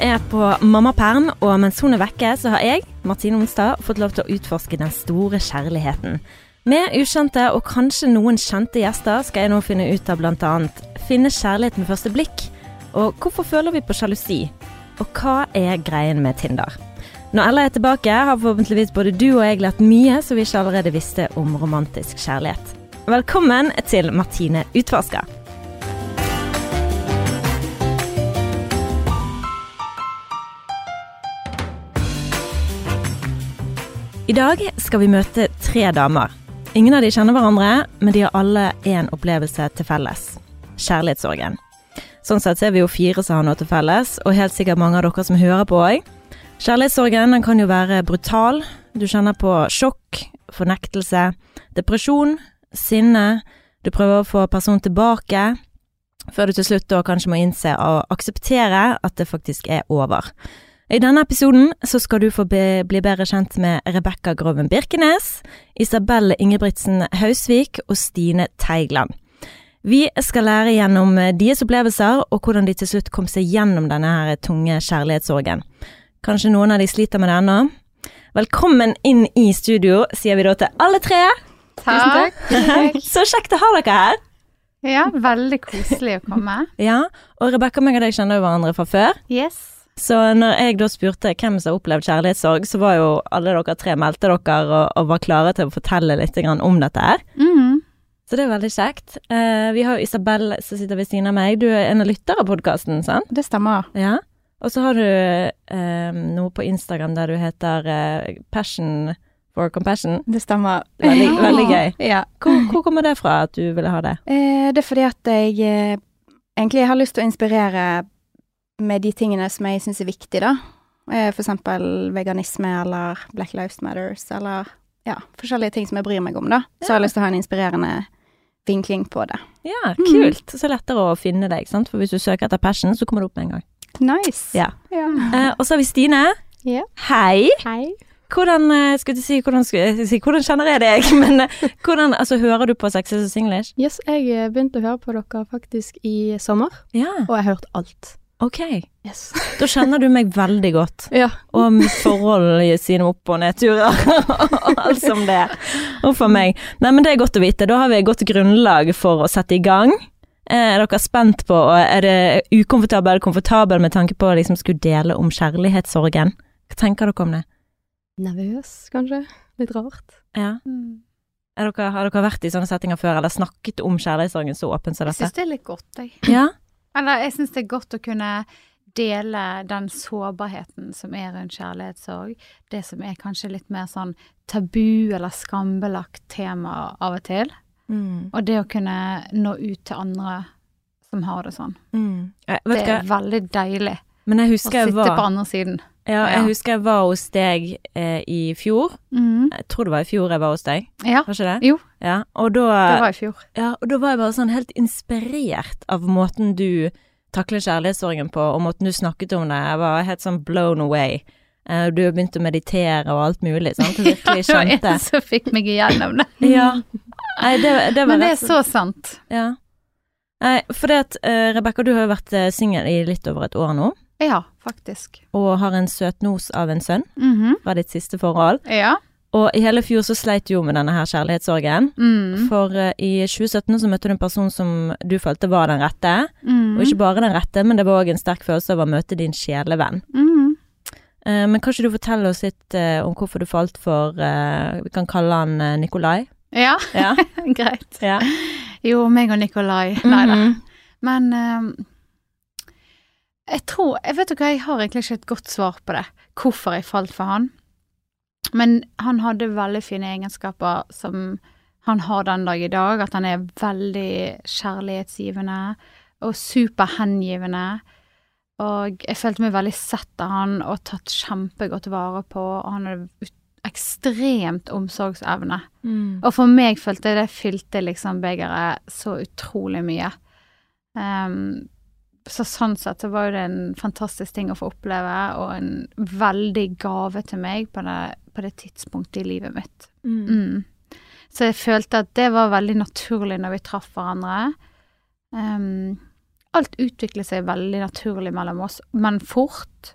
er på mammaperm, og mens hun er vekke, så har jeg, Martine Onstad, fått lov til å utforske den store kjærligheten. Med ukjente og kanskje noen kjente gjester skal jeg nå finne ut av bl.a. finne kjærlighet med første blikk, og hvorfor føler vi på sjalusi, og hva er greien med Tinder? Når Ella er tilbake, har forhåpentligvis både du og jeg lært mye som vi ikke allerede visste om romantisk kjærlighet. Velkommen til Martine utforsker. I dag skal vi møte tre damer. Ingen av de kjenner hverandre, men de har alle én opplevelse til felles. Kjærlighetssorgen. Sånn sett er vi jo fire som har noe til felles, og helt sikkert mange av dere som hører på òg. Kjærlighetssorgen kan jo være brutal. Du kjenner på sjokk, fornektelse, depresjon, sinne. Du prøver å få personen tilbake, før du til slutt da kanskje må innse og akseptere at det faktisk er over. I denne episoden så skal du få be, bli bedre kjent med Rebekka Groven Birkenes, Isabel Ingebrigtsen Hausvik og Stine Teigland. Vi skal lære gjennom deres opplevelser og hvordan de til slutt kom seg gjennom denne her tunge kjærlighetssorgen. Kanskje noen av de sliter med det ennå. Velkommen inn i studio, sier vi da til alle tre. Takk. Så kjekt å ha dere her. Ja, veldig koselig å komme. Ja, og Rebekka og meg og deg kjenner jo hverandre fra før. Yes. Så når jeg da spurte hvem som har opplevd kjærlighetssorg, så var jo alle dere tre meldte dere og, og var klare til å fortelle litt om dette her. Mm. Så det er veldig kjekt. Uh, vi har jo Isabel som sitter ved siden av meg. Du er en av lytterne av podkasten, sant? Det stemmer. Ja. Og så har du uh, noe på Instagram der du heter uh, Passion for Compassion. Det stemmer. Veldig, veldig gøy. Ja. Hvor, hvor kommer det fra at du ville ha det? Det er fordi at jeg egentlig har lyst til å inspirere med de tingene som jeg syns er viktige, da. Eh, for eksempel veganisme eller Black Lives Matters eller ja, forskjellige ting som jeg bryr meg om, da. Så har jeg lyst til å ha en inspirerende vinkling på det. Ja, kult. Så lettere å finne deg, sant? For hvis du søker etter Passion, så kommer du opp med en gang. Nice. Ja. ja. Uh, og så har vi Stine. Yeah. Hei. Hei. Hvordan, eh, skal du si, hvordan, skal jeg si, hvordan kjenner jeg deg? Men hvordan, altså, hører du på Sexes og Singlish? Yes, jeg begynte å høre på dere faktisk i sommer, Ja, og jeg har hørt alt. Ok. Yes. Da kjenner du meg veldig godt. Ja. Og mitt forhold i sine opp- og nedturer. og alt som det. Og for meg. Nei, men det er godt å vite. Da har vi et godt grunnlag for å sette i gang. Eh, Er dere spent på, og er det ukomfortabel eller komfortabel med tanke på å liksom skulle dele om kjærlighetssorgen? Hva tenker dere om det? Nervøs, kanskje? Litt rart. Ja. Er dere, har dere vært i sånne settinger før, eller snakket om kjærlighetssorgen så åpent som dette? Jeg synes syns det er litt godt, jeg. Ja? Eller jeg syns det er godt å kunne dele den sårbarheten som er rundt kjærlighetssorg. Det som er kanskje litt mer sånn tabu eller skambelagt tema av og til. Mm. Og det å kunne nå ut til andre som har det sånn. Mm. Det er veldig deilig men jeg å husker jeg var, på andre siden. Ja, jeg Ja. husker jeg var hos deg eh, i fjor. Jeg tror det var i fjor jeg var hos deg, Ja, var ikke det? Jo. Ja, og da, det var i fjor. ja, og da var jeg bare sånn helt inspirert av måten du takler kjærlighetssorgen på, og måten du snakket om det. Jeg var helt sånn blown away. Eh, Du har begynt å meditere og alt mulig, sant? Du virkelig Det var en som fikk meg igjennom det. Ja. Nei, det, det var Men det er så sant. Ja. Nei, for det at uh, Rebekka, du har jo vært uh, singel i litt over et år nå, Ja, faktisk. og har en søtnos av en sønn Mhm. fra ditt siste forhold. Ja. Og i hele fjor så sleit du jo med denne her kjærlighetssorgen. Mm. For uh, i 2017 så møtte du en person som du følte var den rette. Mm. Og ikke bare den rette, men det var òg en sterk følelse av å møte din sjelevenn. Mhm. Uh, men kan ikke du fortelle oss litt uh, om hvorfor du falt for Vi kan kalle han Nikolai. Ja, Ja. greit. ja. Jo, meg og Nikolai. Nei da. Mhm. Men jeg tror Jeg vet du hva, jeg har egentlig ikke et godt svar på det. Hvorfor jeg falt for han. Men han hadde veldig fine egenskaper som han har den dag i dag. At han er veldig kjærlighetsgivende og superhengivende. Og jeg følte meg veldig sett av han og tatt kjempegodt vare på. Og han hadde ekstremt omsorgsevne. Mm. Og for meg følte jeg det fylte liksom begeret så utrolig mye. Ehm, så sånn sett så var det en fantastisk ting å få oppleve, og en veldig gave til meg på det, på det tidspunktet i livet mitt. Mm. Mm. Så jeg følte at det var veldig naturlig når vi traff hverandre. Um, alt utviklet seg veldig naturlig mellom oss, men fort.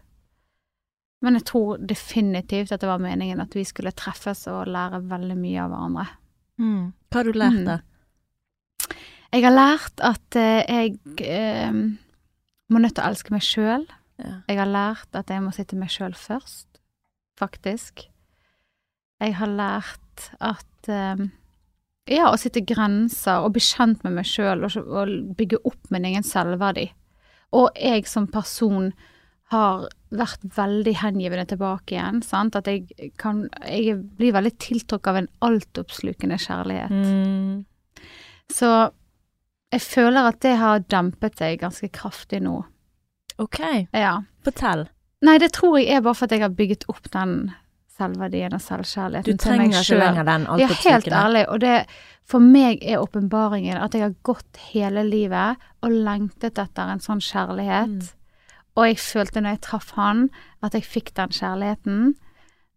Men jeg tror definitivt at det var meningen at vi skulle treffes og lære veldig mye av hverandre. Mm. Hva har du lært, Mm. da? Jeg har lært at eh, jeg eh, må nødt til å elske meg sjøl. Ja. Jeg har lært at jeg må sitte meg sjøl først, faktisk. Jeg har lært at eh, ja, å sitte grenser og bli kjent med meg sjøl og, og bygge opp min egen selvverdi. Og jeg som person har vært veldig hengivende tilbake igjen. Sant? At jeg kan Jeg blir veldig tiltrukket av en altoppslukende kjærlighet. Mm. Så jeg føler at det har dempet seg ganske kraftig nå. Ok, Ja. fortell. Nei, det tror jeg er bare for at jeg har bygget opp den selvverdien og selvkjærligheten til meg trenger ikke lenger den Ja, helt ærlig. Og det, for meg er åpenbaringen at jeg har gått hele livet og lengtet etter en sånn kjærlighet. Mm. Og jeg følte når jeg traff han, at jeg fikk den kjærligheten.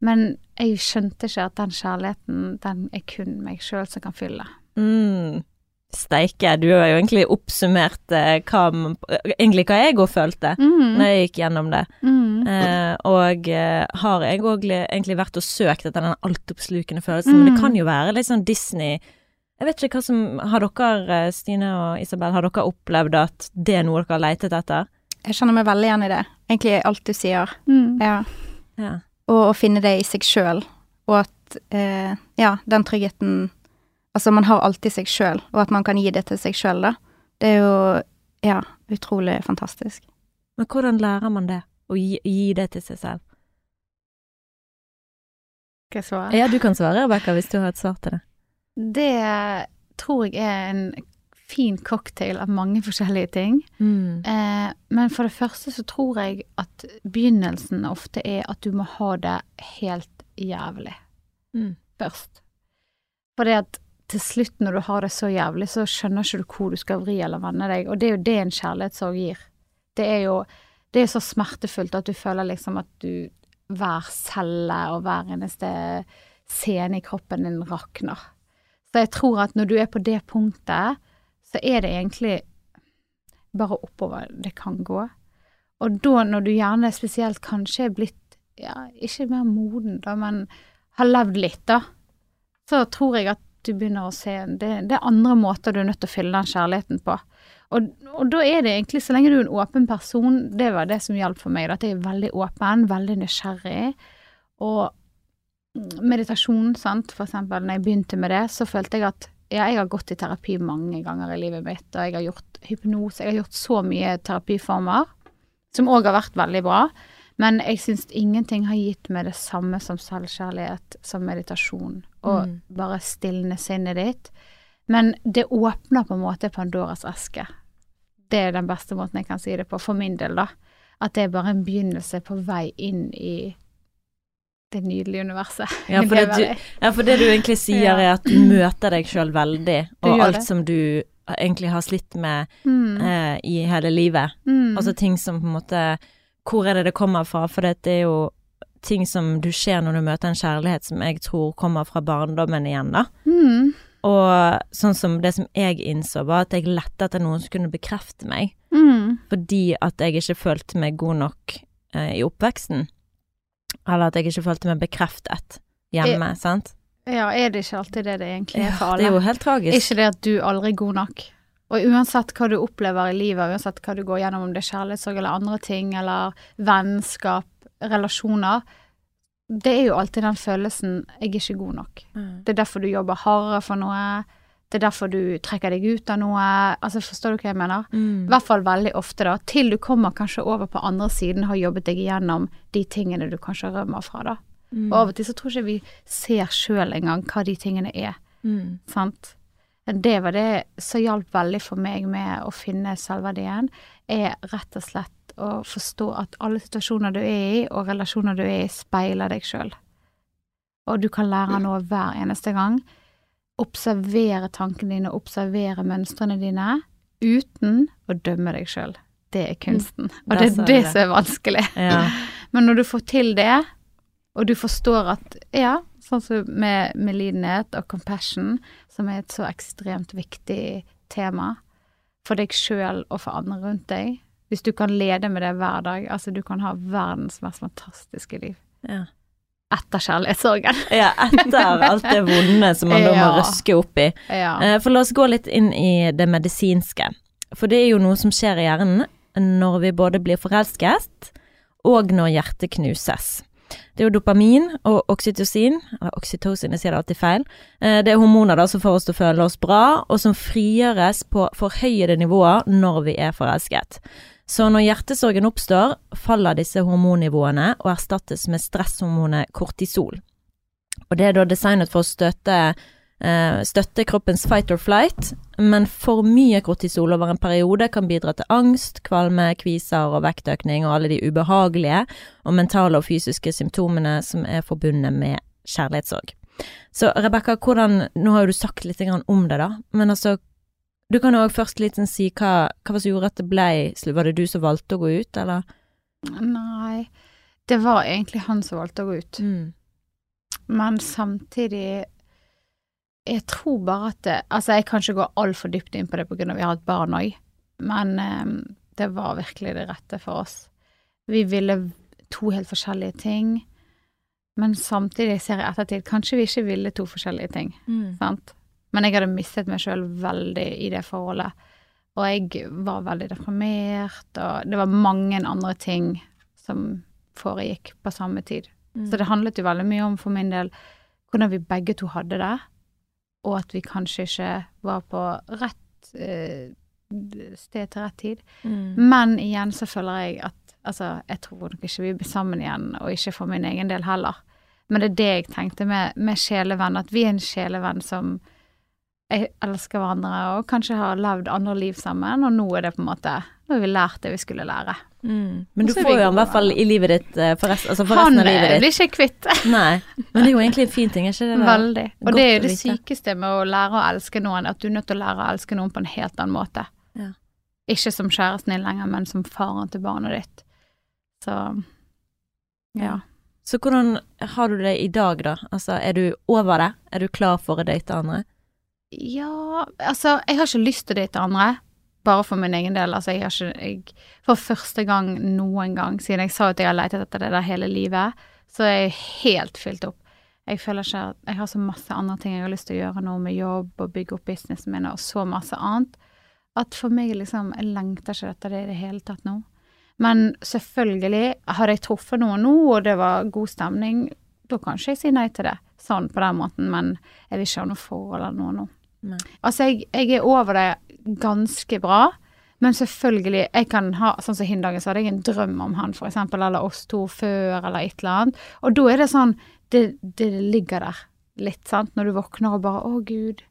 Men jeg skjønte ikke at den kjærligheten, den er kun meg sjøl som kan fylle. Mm. Steike, du har jo egentlig oppsummert eh, hva, egentlig hva jeg òg følte Mm. når jeg gikk gjennom det. Mm. Eh, og eh, har jeg òg egentlig vært og søkt etter den altoppslukende følelsen, men det Mm. kan jo være litt sånn Disney Jeg vet ikke hva som Har dere, eh, Stine og Isabel, har dere opplevd at det er noe dere har leitet etter? Jeg kjenner meg veldig igjen i det. Egentlig alt du sier. Mm. Ja. Ja. Og å finne det i seg sjøl, og at eh, Ja, den tryggheten Altså, man har alltid seg sjøl, og at man kan gi det til seg sjøl, da. Det er jo Ja, utrolig fantastisk. Men hvordan lærer man det? Å gi, gi det til seg selv? Skal jeg svare? Ja, du kan svare, Rebekka, hvis du har et svar til det. Det tror jeg er en fin cocktail av mange forskjellige ting. Mm. Eh, men for det første så tror jeg at begynnelsen ofte er at du må ha det helt jævlig Mm. først. det at til slutt når du har det så jævlig, så skjønner ikke du hvor du skal vri eller vende deg, og det er jo det en kjærlighetssorg gir. Det er jo det er så smertefullt at du føler liksom at du hver celle og hver eneste scene i kroppen din rakner. Så jeg tror at når du er på det punktet, så er det egentlig bare oppover det kan gå. Og da når du gjerne spesielt kanskje er blitt, ja, ikke mer moden da, men har levd litt da, så tror jeg at du begynner å se det, det er andre måter du er nødt til å fylle den kjærligheten på. Og, og da er det egentlig, så lenge du er en åpen person, det var det som hjalp for meg, at jeg er veldig åpen, veldig nysgjerrig, og meditasjon, sant, for eksempel, når jeg begynte med det, så følte jeg at ja, jeg har gått i terapi mange ganger i livet mitt, og jeg har gjort hypnose, jeg har gjort så mye terapiformer, som òg har vært veldig bra. Men jeg syns ingenting har gitt meg det samme som selvkjærlighet, som meditasjon, og Mm. bare stilne sinnet ditt. Men det åpner på en måte Pandoras eske. Det er den beste måten jeg kan si det på, for min del, da. At det er bare en begynnelse på vei inn i det nydelige universet. Ja, for Det det, du, ja, for det du egentlig sier, Ja. er at du møter deg sjøl veldig, og alt det. som du egentlig har slitt med mm. eh, i hele livet. Mm. Altså ting som på en måte Hvor er det det kommer fra? For det er jo ting som du ser når du møter en kjærlighet som jeg tror kommer fra barndommen igjen, da. mm. Og sånn som det som jeg innså, var at jeg lette etter noen som kunne bekrefte meg, Mm. fordi at jeg ikke følte meg god nok eh, i oppveksten. Eller at jeg ikke følte meg bekreftet hjemme, sant? Ja, er det ikke alltid det det egentlig er for alle? Ja, det er jo helt tragisk. Ikke det at du aldri er god nok. Og uansett hva du opplever i livet, uansett hva du går gjennom, om det er kjærlighetssorg eller andre ting, eller vennskap, relasjoner, det er jo alltid den følelsen 'jeg er ikke god nok'. Mm. Det er derfor du jobber hardere for noe, det er derfor du trekker deg ut av noe. Altså, forstår du hva jeg mener? I Mm. hvert fall veldig ofte, da. Til du kommer kanskje over på andre siden, har jobbet deg igjennom de tingene du kanskje rømmer fra, da. Mm. Og av og til så tror ikke vi ser sjøl engang hva de tingene er. Mm. Sant? Det var det som hjalp veldig for meg med å finne selvverdien, er rett og slett å forstå at alle situasjoner du er i, og relasjoner du er i, speiler deg sjøl. Og du kan lære noe hver eneste gang. Observere tankene dine, observere mønstrene dine, uten å dømme deg sjøl. Det er kunsten. Og det er det som er vanskelig. Ja. Men når du får til det, og du forstår at ja, sånn som med, med lidenhet og compassion, som er et så ekstremt viktig tema for deg sjøl og for andre rundt deg. Hvis du kan lede med det hver dag. Altså, du kan ha verdens mest fantastiske liv. Ja. Etter kjærlighetssorgen. ja, etter alt det vonde som man da må Ja. røske opp i. Ja. Eh, For la oss gå litt inn i det medisinske. For det er jo noe som skjer i hjernen når vi både blir forelsket og når hjertet knuses. Det er jo dopamin og oksytocin, eller oksytocin, jeg sier det alltid feil. Eh, Det er hormoner da som får oss til å føle oss bra, og som frigjøres på forhøyede nivåer når vi er forelsket. Så når hjertesorgen oppstår, faller disse hormonnivåene og erstattes med stresshormonet kortisol. Og det er da designet for å støtte eh, støtte kroppens fight or flight, men for mye kortisol over en periode kan bidra til angst, kvalme, kviser og vektøkning og alle de ubehagelige og mentale og fysiske symptomene som er forbundet med kjærlighetssorg. Så Rebekka, hvordan Nå har jo du sagt litt om det, da, men altså Du kan jo òg først litt sånn si hva, hva som gjorde at det ble Var det du som valgte å gå ut, eller? Nei, det var egentlig han som valgte å gå ut. Mm. Men samtidig Jeg tror bare at det, Altså, jeg kan ikke gå altfor dypt inn på det pga. vi har et barn òg, men eh, det var virkelig det rette for oss. Vi ville to helt forskjellige ting, men samtidig ser jeg i ettertid Kanskje vi ikke ville to forskjellige ting, Mm. sant? Men jeg hadde mistet meg sjøl veldig i det forholdet. Og jeg var veldig deprimert, og det var mange andre ting som foregikk på samme tid. Så det handlet jo veldig mye om for min del hvordan vi begge to hadde det, og at vi kanskje ikke var på rett eh, sted til rett tid. Mm. Men igjen så føler jeg at altså, jeg tror nok ikke vi blir sammen igjen, og ikke for min egen del heller. Men det er det jeg tenkte med, med sjelevenn, at vi er en sjelevenn som elsker hverandre og kanskje har levd andre liv sammen, og nå er det på en måte Nå har vi lært det vi skulle lære. Mm. Men du får jo han i hvert fall i livet ditt eh, for, rest, altså for resten av livet ditt. Han blir ikke kvitt. Nei, men det er jo egentlig en fin ting, er ikke det? Veldig. Og Godt det er jo det sykeste med å lære å elske noen, at du er nødt til å lære å elske noen på en helt annen måte. Ja. Ikke som kjæresten din lenger, men som faren til barnet ditt. Så ja. Så hvordan har du det i dag, da? Altså, er du over det? Er du klar for å date andre? Ja, altså, jeg har ikke lyst til å date andre. Bare for min egen del. Altså, jeg har ikke jeg, For første gang noen gang, siden jeg sa at jeg har lett etter det der hele livet, så er jeg helt fylt opp. Jeg føler ikke at jeg har så masse andre ting jeg har lyst til å gjøre nå, med jobb og bygge opp businessen min og så masse annet, at for meg liksom Jeg lengter ikke etter det i det hele tatt nå. Men selvfølgelig, hadde jeg truffet noen nå, og det var god stemning, da kan ikke jeg si nei til det. Sånn på den måten, men jeg vil ikke ha noe forhold eller noe nå. Nei. Altså, jeg, jeg er over det ganske bra, men selvfølgelig, jeg kan ha Sånn som Hindagen, så hadde jeg en drøm om han, for eksempel, eller oss to før, eller et eller annet. Og da er det sånn Det, det ligger der litt, sant, når du våkner og bare Å, gud.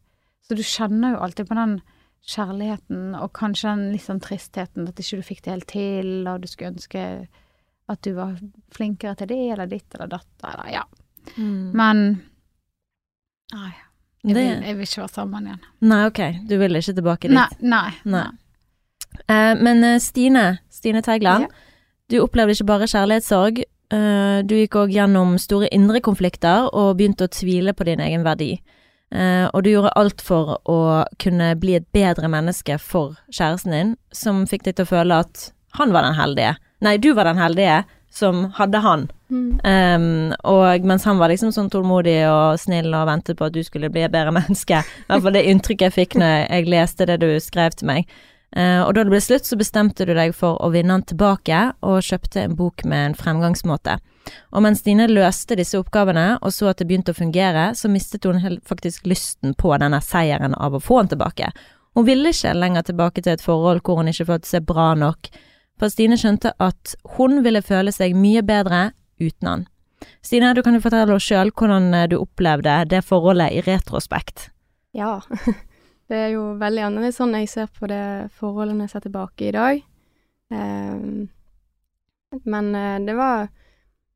Så du kjenner jo alltid på den kjærligheten, og kanskje den litt sånn tristheten, at ikke du fikk det helt til, og du skulle ønske at du var flinkere til det, eller ditt, eller datt, eller ja. Mm. Men Nei. Jeg Det, vil, jeg vil ikke være sammen igjen. nei, ok, du vil ikke tilbake dit. Nei. nei, Nei. Uh, men eh, Stine, Stine Teigland, du opplevde ikke bare kjærlighetssorg. Uh, du gikk òg gjennom store indre konflikter og begynte å tvile på din egen verdi. Og du gjorde alt for å kunne bli et bedre menneske for kjæresten din, som fikk deg til å føle at han var den heldige. Nei, du var den heldige som hadde han. Mm. Um, og mens han var liksom sånn tålmodig og snill og ventet på at du skulle bli et bedre menneske. I hvert fall det inntrykket jeg fikk når jeg leste det du skrev til meg. Uh, og da det ble slutt, så bestemte du deg for å vinne han tilbake, og kjøpte en bok med en fremgangsmåte. Og mens Stine løste disse oppgavene, og så at det begynte å fungere, så mistet hun faktisk lysten på denne seieren av å få han tilbake. Hun ville ikke lenger tilbake til et forhold hvor hun ikke følte seg bra nok, for Stine skjønte at hun ville føle seg mye bedre uten han. Stine, du kan jo fortelle oss sjøl hvordan eh, du opplevde det forholdet i retrospekt. Ja. Det er jo veldig annerledes sånn jeg ser på det forholdet når jeg ser tilbake i dag. Ehm, men eh, det var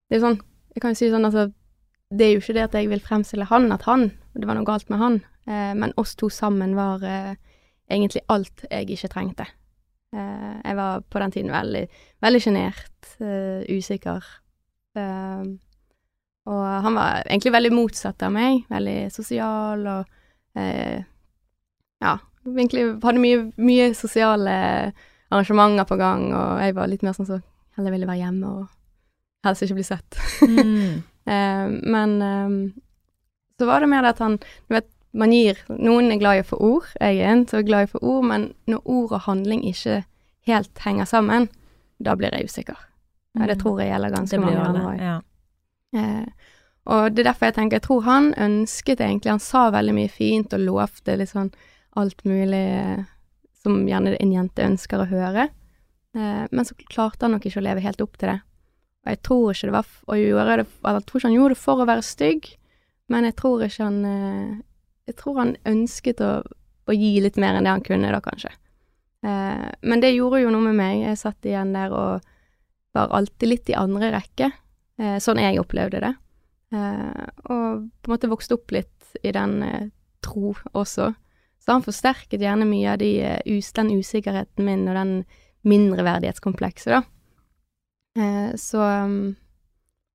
Det er sånn Jeg kan jo si sånn, altså Det er jo ikke det at jeg vil fremstille han, at han Det var noe galt med han. Eh, men oss to sammen var egentlig alt jeg ikke trengte. Jeg var på den tiden veldig, veldig sjenert, usikker. Ehm, og han var egentlig veldig motsatt av meg. Veldig sosial og uh, ja, egentlig hadde mye, mye sosiale arrangementer på gang, og jeg var litt mer sånn som så, heller ville være hjemme og helst ikke bli sett. Mm. uh, men um, så var det mer det at han Du vet, man gir Noen er glad i å få ord. Jeg er en som er glad i å få ord, men når ord og handling ikke helt henger sammen, da blir jeg usikker. Ja, det Mm. tror jeg gjelder ganske mange andre òg. Ja. Eh, og det er derfor jeg tenker, jeg tror han ønsket egentlig Han sa veldig mye fint og lovte litt sånn alt mulig eh, som gjerne en jente ønsker å høre. Eh, men så klarte han nok ikke å leve helt opp til det. Og jeg tror ikke det var å gjøre det Jeg tror ikke han gjorde det for å være stygg, men jeg tror ikke han eh, Jeg tror han ønsket å, å gi litt mer enn det han kunne, da, kanskje. Eh, men det gjorde jo noe med meg. Jeg satt igjen der og var alltid litt i andre rekke. Eh, sånn jeg opplevde det. Eh, og på en måte vokste opp litt i den eh, tro også. Så han forsterket gjerne mye av de, eh, us den usikkerheten min og den mindreverdighetskomplekset, da. Eh, så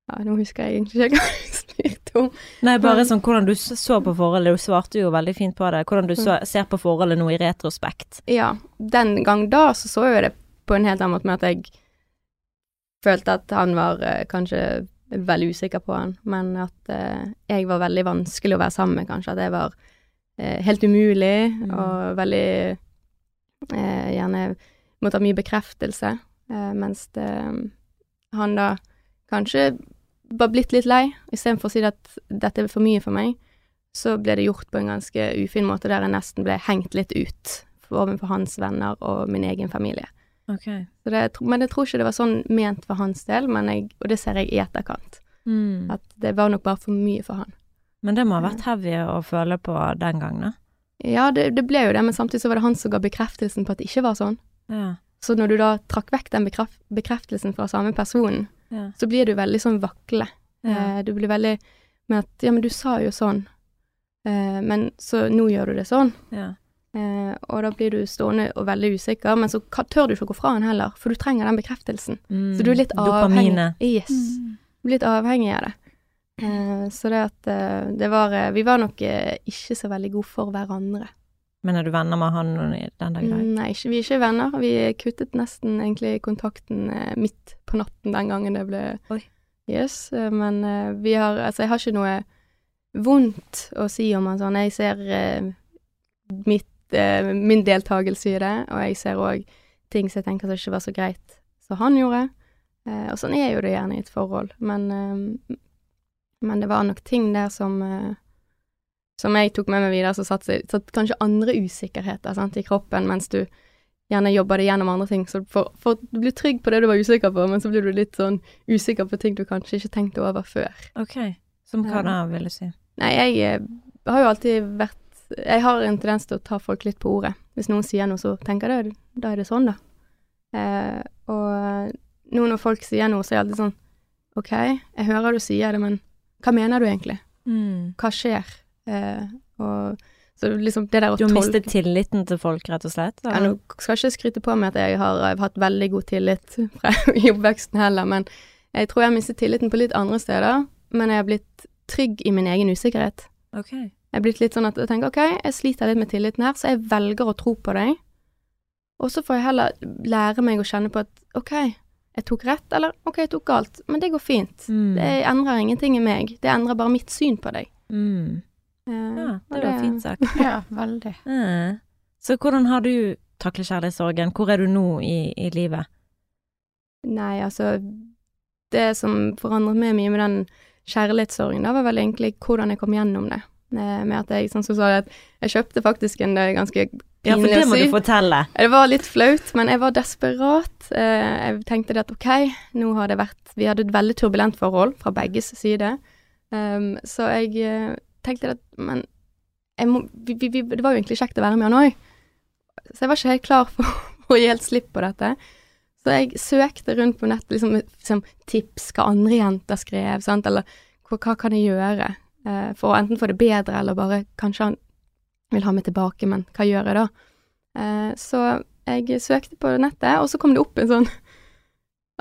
Ja, nå husker jeg egentlig ikke hva jeg spurte om. Nei, bare sånn hvordan du så på forholdet. Du svarte jo veldig fint på det. Hvordan du Mm. så, ser på forholdet nå i retrospekt. Ja, den gang da så så jeg det på en helt annen måte med at jeg følte at han var eh, kanskje veldig usikker på han, men at eh, jeg var veldig vanskelig å være sammen med, kanskje. At jeg var eh, helt umulig Mm. og veldig Gjerne måtte ha mye bekreftelse, mens det, han da kanskje var blitt litt lei. Istedenfor å si at dette er for mye for meg, så ble det gjort på en ganske ufin måte, der jeg nesten ble hengt litt ut overfor hans venner og min egen familie. Ok. Så det, men jeg tror ikke det var sånn ment for hans del, men jeg, og det ser jeg i etterkant, Mm. at det var nok bare for mye for han. Men det må ha vært heavy å føle på den gangen, da. Ja, det, det ble jo det, men samtidig så var det han som ga bekreftelsen på at det ikke var sånn. Ja. Så når du da trakk vekk den bekreft, bekreftelsen fra samme personen, Ja. så blir du veldig sånn vakle. Ja. Eh, du blir veldig med at ja, men du sa jo sånn, eh, men så nå gjør du det sånn. ja. Eh, og da blir du stående og veldig usikker, men så tør du ikke å gå fra den heller, for du trenger den bekreftelsen. Mm. Så du er litt avhengig. Dopamine. Yes. Mm. Du er litt avhengig av det. Eh, så det at eh, det var eh, Vi var nok eh, ikke så veldig gode for hverandre. Men er du venner med han den dag i dag? Nei, ikke, vi er ikke venner. Vi kuttet nesten egentlig kontakten eh, midt på natten den gangen det ble Oi. Yes, men eh, vi har Altså, jeg har ikke noe vondt å si om han sånn. Jeg ser eh, mitt, eh, min deltakelse i det, og jeg ser òg ting som jeg tenker som ikke var så greit som han gjorde. Eh, og sånn er jo det gjerne i et forhold, men eh, Men det var nok ting der som eh, som jeg tok med meg videre, så satt, satt kanskje andre usikkerheter sant, i kroppen, mens du gjerne jobber det gjennom andre ting. Så for, for du blir trygg på det du var usikker på, men så blir du litt sånn usikker på ting du kanskje ikke tenkte over før. Ok. Som hva da, vil du si? Nei, jeg eh, har jo alltid vært Jeg har en tendens til å ta folk litt på ordet. Hvis noen sier noe, så tenker jeg da er det sånn, da. Eh, og nå når folk sier noe, så er jeg alltid sånn OK, jeg hører du sier det, men hva mener du egentlig? Mm. Hva skjer? Eh, og så liksom det der å Du har mistet tilliten til folk, rett og slett? Ja, nå skal jeg ikke skryte på meg at jeg har eh, hatt veldig god tillit fra i oppveksten heller, men jeg tror jeg har mistet tilliten på litt andre steder. Men jeg har blitt trygg i min egen usikkerhet. Ok. Jeg er blitt litt sånn at jeg tenker ok, jeg sliter litt med tilliten her, så jeg velger å tro på deg. Og så får jeg heller lære meg å kjenne på at ok, jeg tok rett, eller ok, jeg tok galt, men det går fint. Mm. Det endrer ingenting i meg, det endrer bare mitt syn på deg. Mm. Eh, Ja, det var fint sagt. Ja, veldig. Mm. Så hvordan har du taklet kjærlighetssorgen? Hvor er du nå i, i livet? Nei, altså Det som forandret meg mye med den kjærlighetssorgen, da var vel egentlig hvordan jeg kom gjennom det. Eh, Med at jeg, sånn sa, at jeg kjøpte faktisk en ganske er sy. Ja, for det må du fortelle. Det var litt flaut, men jeg var desperat. Eh, Jeg tenkte det at ok, nå har det vært Vi hadde et veldig turbulent forhold fra begges side. Um, så jeg eh, tenkte at Men jeg må, vi, vi, det var jo egentlig kjekt å være med han òg. Så jeg var ikke helt klar for å gi helt slipp på dette. Så jeg søkte rundt på nettet, liksom, liksom tips hva andre jenter skrev, sant, eller hva, hva kan jeg gjøre eh, for å enten få det bedre, eller bare kanskje han vil ha meg tilbake, men hva gjør jeg da? Eh, så jeg søkte på nettet, og så kom det opp en sånn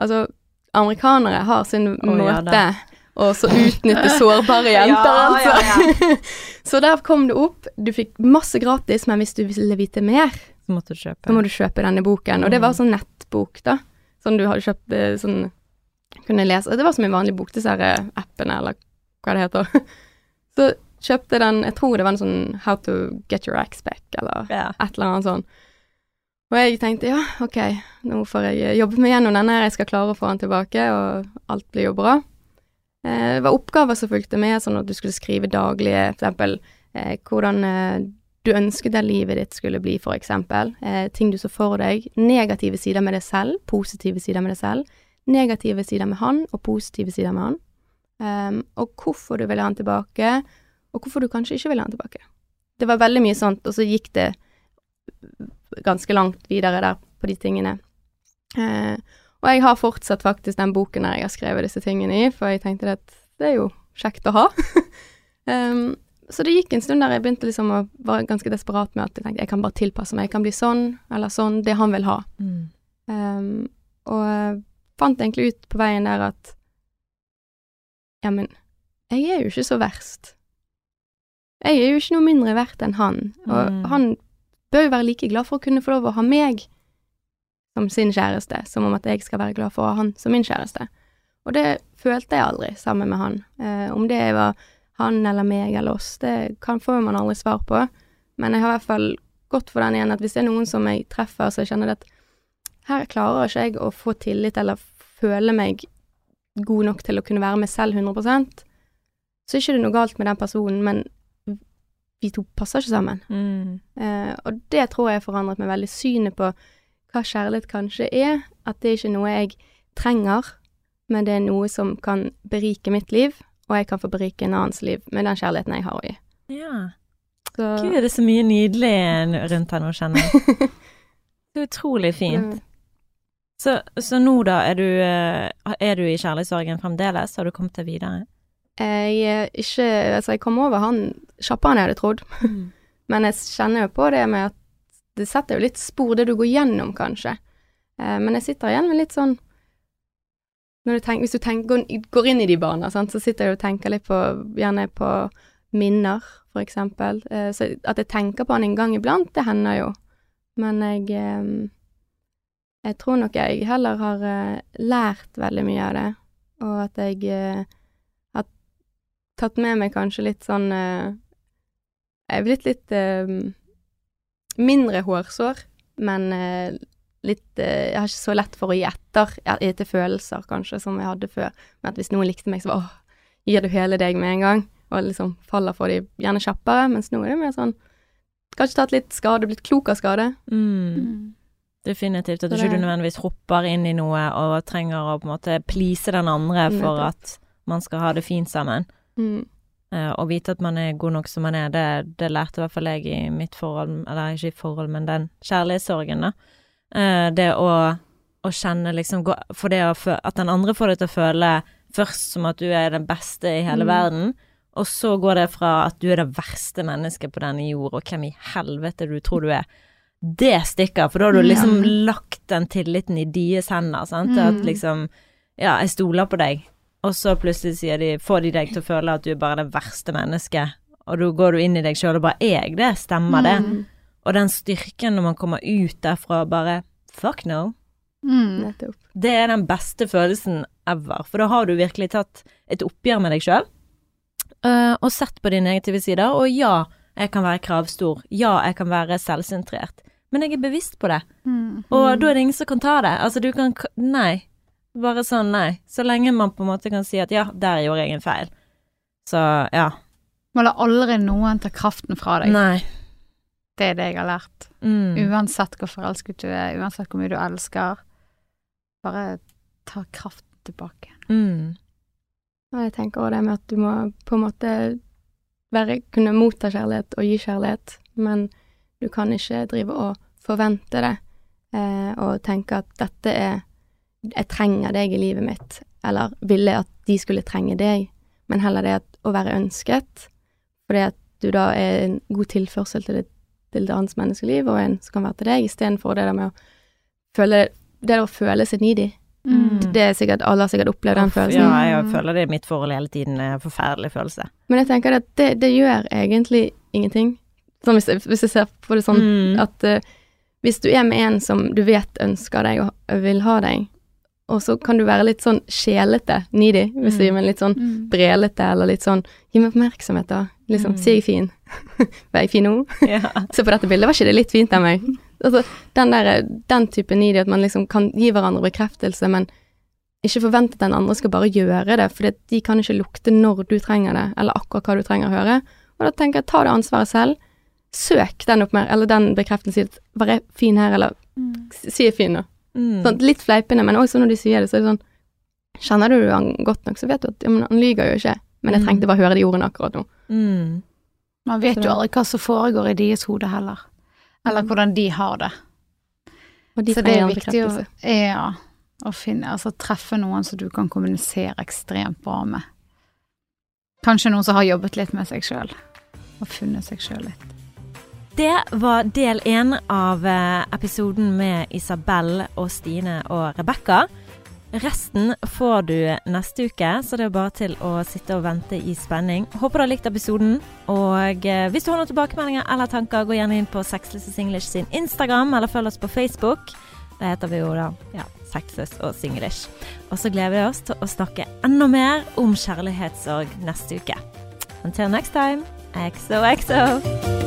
Altså, amerikanere har sin Å, ja måte og så utnytte sårbare jenter, altså. så der kom det opp. Du fikk masse gratis, men hvis du ville vite mer, Så du så må du kjøpe denne boken. Og det var Mm. sånn nettbok, da. Sånn du hadde kjøpt eh, sånn Kunne lese Det var som en vanlig bok, disse her eh, appene, eller hva det heter. Så kjøpte den Jeg tror det var en sånn How to get your ex back, eller yeah. et eller annet sånn. Og jeg tenkte ja, ok, nå får jeg jobbe meg gjennom denne, jeg skal klare å få den tilbake, og alt blir jo bra. Eh, det var oppgaver som fulgte med, sånn at du skulle skrive daglige, for eksempel eh, hvordan eh, du ønsket at livet ditt skulle bli, for eksempel. Eh, ting du så for deg. Negative sider med deg selv, positive sider med deg selv. Negative sider med han, og positive sider med han. Ehm, og hvorfor du ville ha han tilbake, og hvorfor du kanskje ikke ville ha han tilbake. Det var veldig mye sånt, og så gikk det ganske langt videre der på de tingene. Uh, og jeg har fortsatt faktisk den boken der jeg har skrevet disse tingene i, for jeg tenkte at det er jo kjekt å ha. um, så det gikk en stund der jeg begynte liksom å være ganske desperat med at jeg tenkte jeg kan bare tilpasse meg, jeg kan bli sånn eller sånn, det han vil ha. Mm. Um, og fant egentlig ut på veien der at ja, men jeg er jo ikke så verst. Jeg er jo ikke noe mindre verdt enn han, og Mm. han bør jo være like glad for å kunne få lov å ha meg som sin kjæreste, som om at jeg skal være glad for å ha han som min kjæreste. Og det følte jeg aldri sammen med han. Eh, om det var han eller meg eller oss, det kan får man aldri svar på, men jeg har i hvert fall gått for den igjen at hvis det er noen som jeg treffer, så jeg kjenner at her klarer ikke jeg å få tillit eller føle meg god nok til å kunne være meg selv 100 så er ikke det noe galt med den personen, men vi to passer ikke sammen. Mm. Eh, og det tror jeg forandret meg veldig. Synet på hva kjærlighet kanskje er. At det ikke er noe jeg trenger, men det er noe som kan berike mitt liv, og jeg kan få berike en annens liv med den kjærligheten jeg har å gi. Ja. Så Gud, det er så mye nydelig rundt her nå, kjenner jeg. Utrolig fint. Så, så nå da, er du, eh, er du i kjærlighetssorgen fremdeles? Har du kommet deg videre? Jeg er ikke Altså, jeg kom over han kjappere enn jeg hadde trodd, men jeg kjenner jo på det med at det setter jo litt spor, det du går gjennom, kanskje. Eh, men jeg sitter igjen med litt sånn du tenker, Hvis du tenker, går, inn i de baner, sant, så sitter jeg og tenker litt på Gjerne på minner, for eksempel. Eh, så at jeg tenker på han en gang iblant, det hender jo. Men jeg eh, Jeg tror nok jeg heller har eh, lært veldig mye av det, og at jeg eh, har tatt med meg kanskje litt sånn eh, Jeg er blitt litt mindre hårsår, men litt Jeg har ikke så lett for å gi etter etter følelser, kanskje, som jeg hadde før. Men at hvis noen likte meg, så var åh, gir du hele deg med en gang, og liksom faller for de gjerne kjappere, mens nå er det mer sånn Kanskje tatt litt skade, blitt klok av skade. Mm. Definitivt. At du ikke nødvendigvis hopper inn i noe og trenger å på en måte please den andre for at man skal ha det fint sammen. Mm. Uh, og vite at man er god nok som man er, det, det lærte i hvert fall jeg i mitt forhold, eller ikke i forhold, men den kjærlighetssorgen, da. Uh, det å, å kjenne liksom For det å at den andre får deg til å føle først som at du er den beste i hele Mm. verden, og så går det fra at du er det verste mennesket på denne jord, og hvem i helvete du tror du er. Det stikker, for da har du liksom lagt den tilliten i deres hender, sant. Mm. At liksom Ja, jeg stoler på deg. Og så plutselig sier de, får de deg til å føle at du er bare det verste mennesket, og da går du inn i deg sjøl og bare Er jeg det? Stemmer det? Mm. Og den styrken når man kommer ut derfra og bare Fuck no. Mm. Nettopp. Det er den beste følelsen ever, for da har du virkelig tatt et oppgjør med deg sjøl, og sett på dine negative sider, og ja, jeg kan være kravstor, ja, jeg kan være selvsentrert, men jeg er bevisst på det, Mm. og da er det ingen som kan ta det. Altså, du kan Nei. Bare sånn, nei. Så lenge man på en måte kan si at ja, der gjorde jeg en feil. Så ja. Må la aldri noen ta kraften fra deg. Nei. Det er det jeg har lært. Mm. Uansett hvor forelsket du er, uansett hvor mye du elsker. Bare ta kraften tilbake. Mm. Og jeg tenker også det med at du må på en måte være, kunne motta kjærlighet og gi kjærlighet, men du kan ikke drive og forvente det eh, og tenke at dette er Jeg trenger deg i livet mitt, eller ville at de skulle trenge deg, men heller det at å være ønsket, fordi at du da er en god tilførsel til det, til et annet menneskeliv, og en som kan være til deg, istedenfor det der med å føle Det å føle seg needy, Det er sikkert, Alle har sikkert opplevd den følelsen. Ja, jeg føler det i mitt forhold hele tiden. En Forferdelig følelse. Men jeg tenker at det, det gjør egentlig ingenting. Sånn hvis, hvis jeg ser på det sånn Mm. at uh, hvis du er med en som du vet ønsker deg og vil ha deg, og så kan du være litt sånn sjelete, needy, hvis du Mm. gir meg litt sånn Mm. brelete, eller litt sånn Gi meg oppmerksomhet, da. Liksom, Mm. si jeg er fin. Var jeg fin nå? Ja. Se på dette bildet, var ikke det litt fint av meg? Altså, den der, den type needy, at man liksom kan gi hverandre bekreftelse, men ikke forvente at den andre skal bare gjøre det, for de kan ikke lukte når du trenger det, eller akkurat hva du trenger å høre. Og da tenker jeg, ta det ansvaret selv. Søk den opp mer, eller den bekreftelsen, si at 'var fin her', eller Mm. si er fin nå. Mm. Sånn, litt fleipende, men også når de sier det, så er det sånn Kjenner du han godt nok, så vet du at ja, han lyver jo ikke, men jeg Mm. trengte bare høre de ordene akkurat nå. Mm. Man vet jo aldri hva som foregår i deres hode heller. Eller Mm. hvordan de har det. Og de Så det er viktig å, ja, å finne, altså treffe noen som du kan kommunisere ekstremt bra med. Kanskje noen som har jobbet litt med seg sjøl, og funnet seg sjøl litt. Det var del én av eh, episoden med Isabel og Stine og Rebekka. Resten får du neste uke, så det er bare til å sitte og vente i spenning. Håper du har likt episoden. Og eh, hvis du har noen tilbakemeldinger eller tanker, gå gjerne inn på Sexless og Singlish sin Instagram, eller følg oss på Facebook. Det heter vi jo da ja, Sexless og Singlish. Og så gleder vi oss til å snakke enda mer om kjærlighetssorg neste uke. Until next time, XOXO. Mainstream.